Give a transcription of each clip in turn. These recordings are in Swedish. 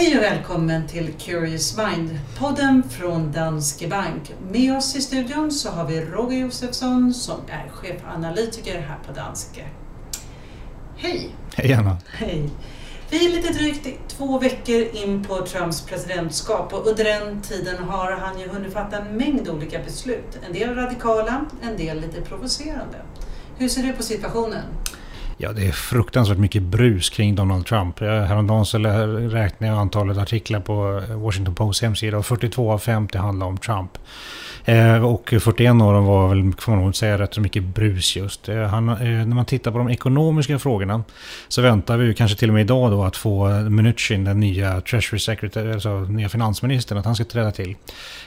Hej och välkommen till Curious Mind, podden från Danske Bank. Med oss i studion så har vi Roger Josefsson som är chefanalytiker här på Danske. Hej! Hej Anna! Hej! Vi är lite drygt två veckor in på Trumps presidentskap och under den tiden har han ju hunnit fatta en mängd olika beslut. En del radikala, en del lite provocerande. Hur ser du på situationen? Ja, det är fruktansvärt mycket brus kring Donald Trump. Häromdagen så räknade jag antalet artiklar på Washington Post hemsida och 42 av 50 handlar om Trump. Eh, och 41 av dem var väl, får man nog säga, rätt så mycket brus just. Eh, han, eh, när man tittar på de ekonomiska frågorna så väntar vi kanske till och med idag då att få Mnuchin, den nya Treasury Secretary, alltså nya finansministern, att han ska träda till.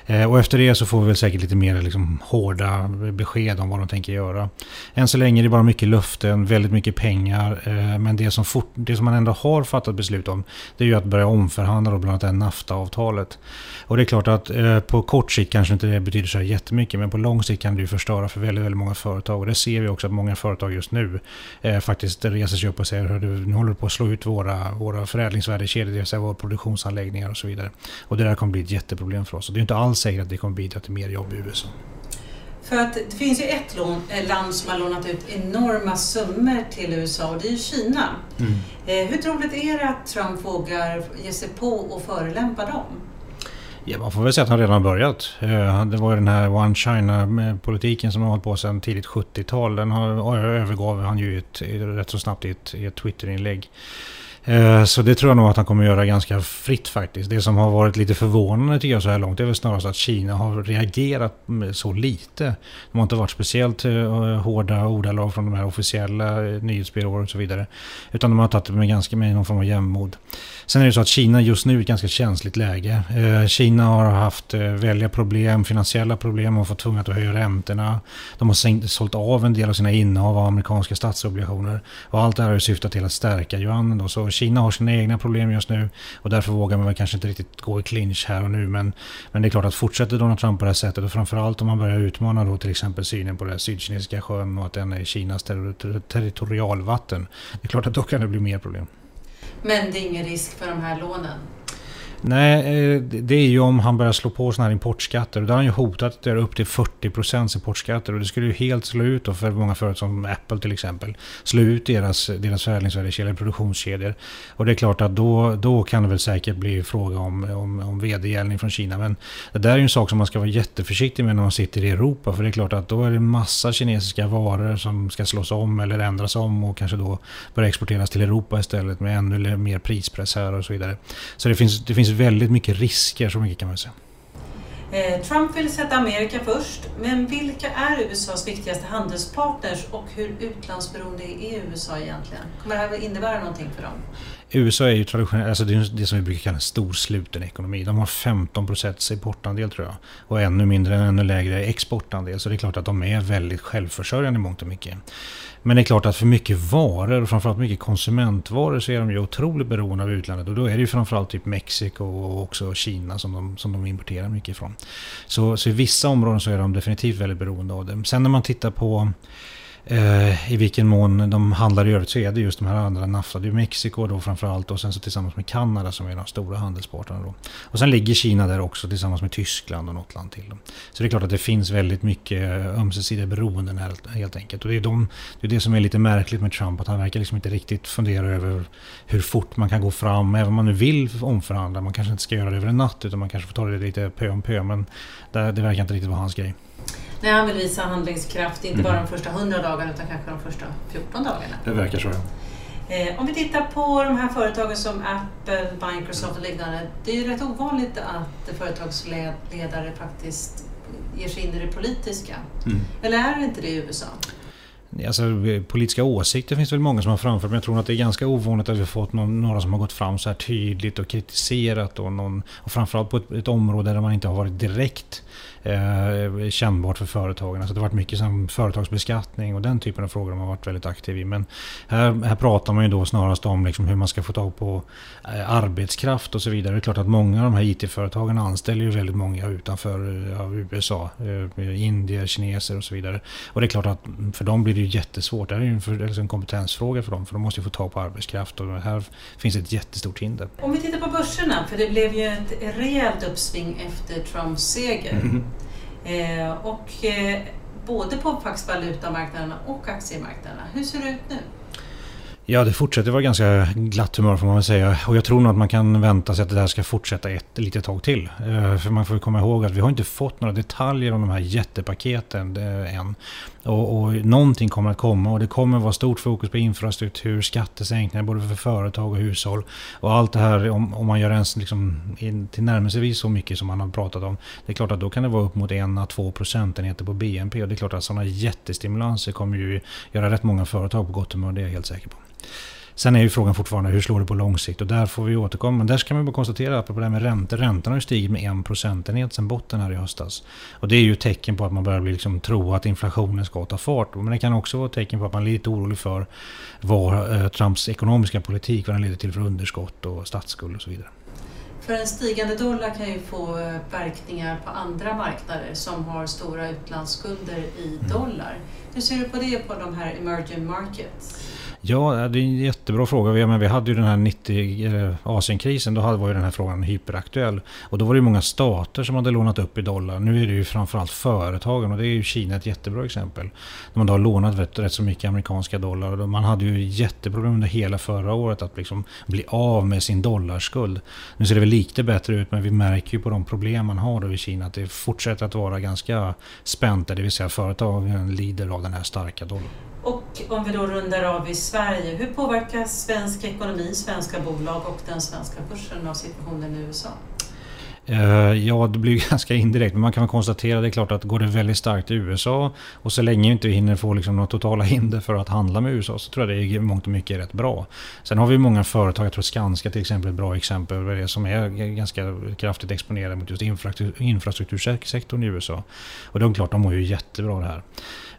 Eh, och efter det så får vi väl säkert lite mer liksom, hårda besked om vad de tänker göra. Än så länge är det bara mycket löften, väldigt mycket pengar. Eh, men det som, fort, det som man ändå har fattat beslut om, det är ju att börja omförhandla då bland annat NAFTA-avtalet. Och det är klart att eh, på kort sikt kanske inte det betyder så jättemycket. Men på lång sikt kan det ju förstöra för väldigt, väldigt många företag. Och det ser vi också att många företag just nu eh, faktiskt reser sig upp och säger att nu håller du på att slå ut våra, våra förädlingsvärdekedjor, det vill säga våra produktionsanläggningar och så vidare. Och det där kommer bli ett jätteproblem för oss. Och det är inte alls säkert att det kommer bidra till mer jobb i USA. För att det finns ju ett eh, land som har lånat ut enorma summor till USA och det är ju Kina. Mm. Eh, hur troligt är det att Trump vågar ge sig på och förelämpa dem? Ja, man får väl säga att han redan har börjat. Eh, det var ju den här One China-politiken eh, som har hållit på sedan tidigt 70-tal. Den har, övergav han ju ett, rätt så snabbt i ett, ett Twitterinlägg. Eh, så det tror jag nog att han kommer göra ganska fritt faktiskt. Det som har varit lite förvånande tycker jag så här långt är väl snarast att Kina har reagerat så lite. De har inte varit speciellt eh, hårda ordalag från de här officiella eh, nyhetsbyråerna och så vidare. Utan de har tagit det med ganska med någon form av jämnmod. Sen är det så att Kina just nu är ett ganska känsligt läge. Kina har haft väldiga problem, finansiella problem och fått tvungna att höja räntorna. De har sålt av en del av sina innehav av amerikanska statsobligationer. Och allt det här har syftat till att stärka yuanen. Då. Så Kina har sina egna problem just nu och därför vågar man väl kanske inte riktigt gå i clinch här och nu. Men, men det är klart att fortsätter Donald Trump på det här sättet och framförallt om man börjar utmana då till exempel synen på den sydkinesiska sjön och att den är Kinas ter territorialvatten. Det är klart att då kan det bli mer problem. Men det är ingen risk för de här lånen? Nej, eh, det är ju om han börjar slå på sådana här importskatter. Då har han ju hotat att göra upp till 40% importskatter. Och det skulle ju helt slå ut för många företag som Apple till exempel. Slå ut deras, deras förädlingsvärdekedjor, produktionskedjor. Och det är klart att då, då kan det väl säkert bli fråga om, om, om vedergällning från Kina. Men det där är ju en sak som man ska vara jätteförsiktig med när man sitter i Europa. För det är klart att då är det massa kinesiska varor som ska slås om eller ändras om och kanske då börja exporteras till Europa istället med ännu mer prispress här och så vidare. Så det finns, det finns väldigt mycket risker, så mycket kan man säga. Eh, Trump vill sätta Amerika först, men vilka är USAs viktigaste handelspartners och hur utlandsberoende är USA egentligen? Kommer det här innebära någonting för dem? USA är ju traditionellt, alltså det, är det som vi brukar kalla en storsluten ekonomi. De har 15 procents importandel tror jag. Och ännu mindre, ännu lägre exportandel. Så det är klart att de är väldigt självförsörjande i mångt och mycket. Men det är klart att för mycket varor och framförallt mycket konsumentvaror så är de ju otroligt beroende av utlandet. Och då är det ju framförallt typ Mexiko och också Kina som de, som de importerar mycket ifrån. Så, så i vissa områden så är de definitivt väldigt beroende av det. Sen när man tittar på Eh, I vilken mån de handlar i övrigt så är det just de här andra NAFTA. Det är Mexiko då framförallt och sen så tillsammans med Kanada som är de stora handelspartnerna. Då. Och sen ligger Kina där också tillsammans med Tyskland och något land till. Då. Så det är klart att det finns väldigt mycket eh, ömsesidiga beroenden här helt enkelt. Och det är, de, det är det som är lite märkligt med Trump, att han verkar liksom inte riktigt fundera över hur fort man kan gå fram, även om man nu vill omförhandla. Man kanske inte ska göra det över en natt utan man kanske får ta det lite pö om pö. Men det, det verkar inte riktigt vara hans grej. Nej, han vill visa handlingskraft, inte mm. bara de första 100 dagarna utan kanske de första 14 dagarna. Det verkar så, ja. Eh, om vi tittar på de här företagen som Apple, Microsoft och liknande. Det är ju rätt ovanligt att företagsledare faktiskt ger sig in i det politiska. Mm. Eller är det inte det i USA? Alltså, politiska åsikter finns det väl många som har framfört men jag tror att det är ganska ovanligt att vi har fått någon, några som har gått fram så här tydligt och kritiserat och, någon, och framförallt på ett, ett område där man inte har varit direkt eh, kännbart för företagen. Alltså det har varit mycket som företagsbeskattning och den typen av frågor de har varit väldigt aktiv i. Men här, här pratar man ju då snarast om liksom hur man ska få tag på eh, arbetskraft och så vidare. Det är klart att många av de här IT-företagen anställer ju väldigt många utanför eh, ja, USA. Eh, eh, indier, kineser och så vidare. Och det är klart att för dem blir det ju jättesvårt. Det här är ju en, för, en kompetensfråga för dem för de måste ju få tag på arbetskraft och här finns ett jättestort hinder. Om vi tittar på börserna, för det blev ju ett rejält uppsving efter Trumps seger. Mm. Eh, och eh, både på faktiskt valutamarknaderna och aktiemarknaderna. Hur ser det ut nu? Ja, det fortsätter vara ganska glatt humör får man väl säga. Och jag tror nog att man kan vänta sig att det där ska fortsätta ett litet tag till. Eh, för man får komma ihåg att vi har inte fått några detaljer om de här jättepaketen eh, än. Och, och någonting kommer att komma och det kommer att vara stort fokus på infrastruktur, skattesänkningar både för företag och hushåll. Och allt det här om, om man gör ens liksom, till närmelsevis så mycket som man har pratat om. Det är klart att då kan det vara upp mot 1-2 procentenheter på BNP. Och det är klart att sådana jättestimulanser kommer ju göra rätt många företag på gott humör, det är jag helt säker på. Sen är ju frågan fortfarande hur slår det på lång sikt och där får vi återkomma. Men där ska man bara konstatera att på det här med räntor. Räntorna har ju stigit med en procentenhet sedan botten här i höstas. Och det är ju tecken på att man börjar bli liksom, tro att inflationen ska ta fart. Men det kan också vara tecken på att man är lite orolig för vad eh, Trumps ekonomiska politik vad den leder till för underskott och statsskuld och så vidare. För en stigande dollar kan ju få eh, verkningar på andra marknader som har stora utlandsskulder i mm. dollar. Mm. Hur ser du på det på de här emerging markets? Ja, det är en jättebra fråga. Vi, men vi hade ju den här 90, eh, Asienkrisen, då var ju den här frågan hyperaktuell. Och då var det många stater som hade lånat upp i dollar. Nu är det ju framförallt företagen och det är ju Kina ett jättebra exempel. Man har lånat rätt, rätt så mycket amerikanska dollar. Man hade ju jätteproblem under hela förra året att liksom bli av med sin dollarskuld. Nu ser det väl lite bättre ut men vi märker ju på de problem man har då i Kina att det fortsätter att vara ganska spänt. Det vill säga företagen lider av den här starka dollarn. Och om vi då rundar av i Sverige, hur påverkas svensk ekonomi, svenska bolag och den svenska börsen av situationen i USA? Eh, ja, det blir ganska indirekt. Men man kan konstatera det är klart att går det väldigt starkt i USA och så länge vi inte hinner få liksom några totala hinder för att handla med USA så tror jag det är mångt och mycket rätt bra. Sen har vi många företag, jag tror Skanska till exempel är ett bra exempel, som är ganska kraftigt exponerade mot just infrastruktursektorn i USA. Och det är klart, de mår ju jättebra det här.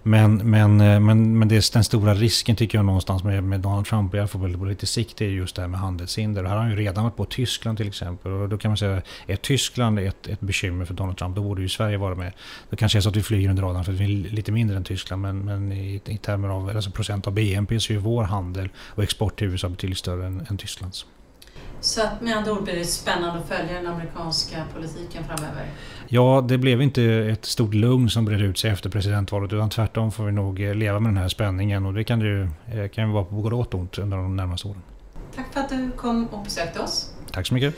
Men, men, eh, men, men det är den stora risken tycker jag någonstans med, med Donald Trump, i alla fall på lite sikt, är just det här med handelshinder. Här har han ju redan varit på Tyskland till exempel. Och då kan man säga, är Tyskland ett, ett bekymmer för Donald Trump, då borde ju Sverige vara med. Då kanske är så att vi flyger under radarn för att vi är lite mindre än Tyskland, men, men i, i termer av alltså procent av BNP så är ju vår handel och export till USA betydligt större än, än Tysklands. Så att med andra ord blir det spännande att följa den amerikanska politiken framöver? Ja, det blev inte ett stort lugn som bredde ut sig efter presidentvalet utan tvärtom får vi nog eh, leva med den här spänningen och det kan ju eh, kan vara på gott och ont under de närmaste åren. Tack för att du kom och besökte oss. Tack så mycket.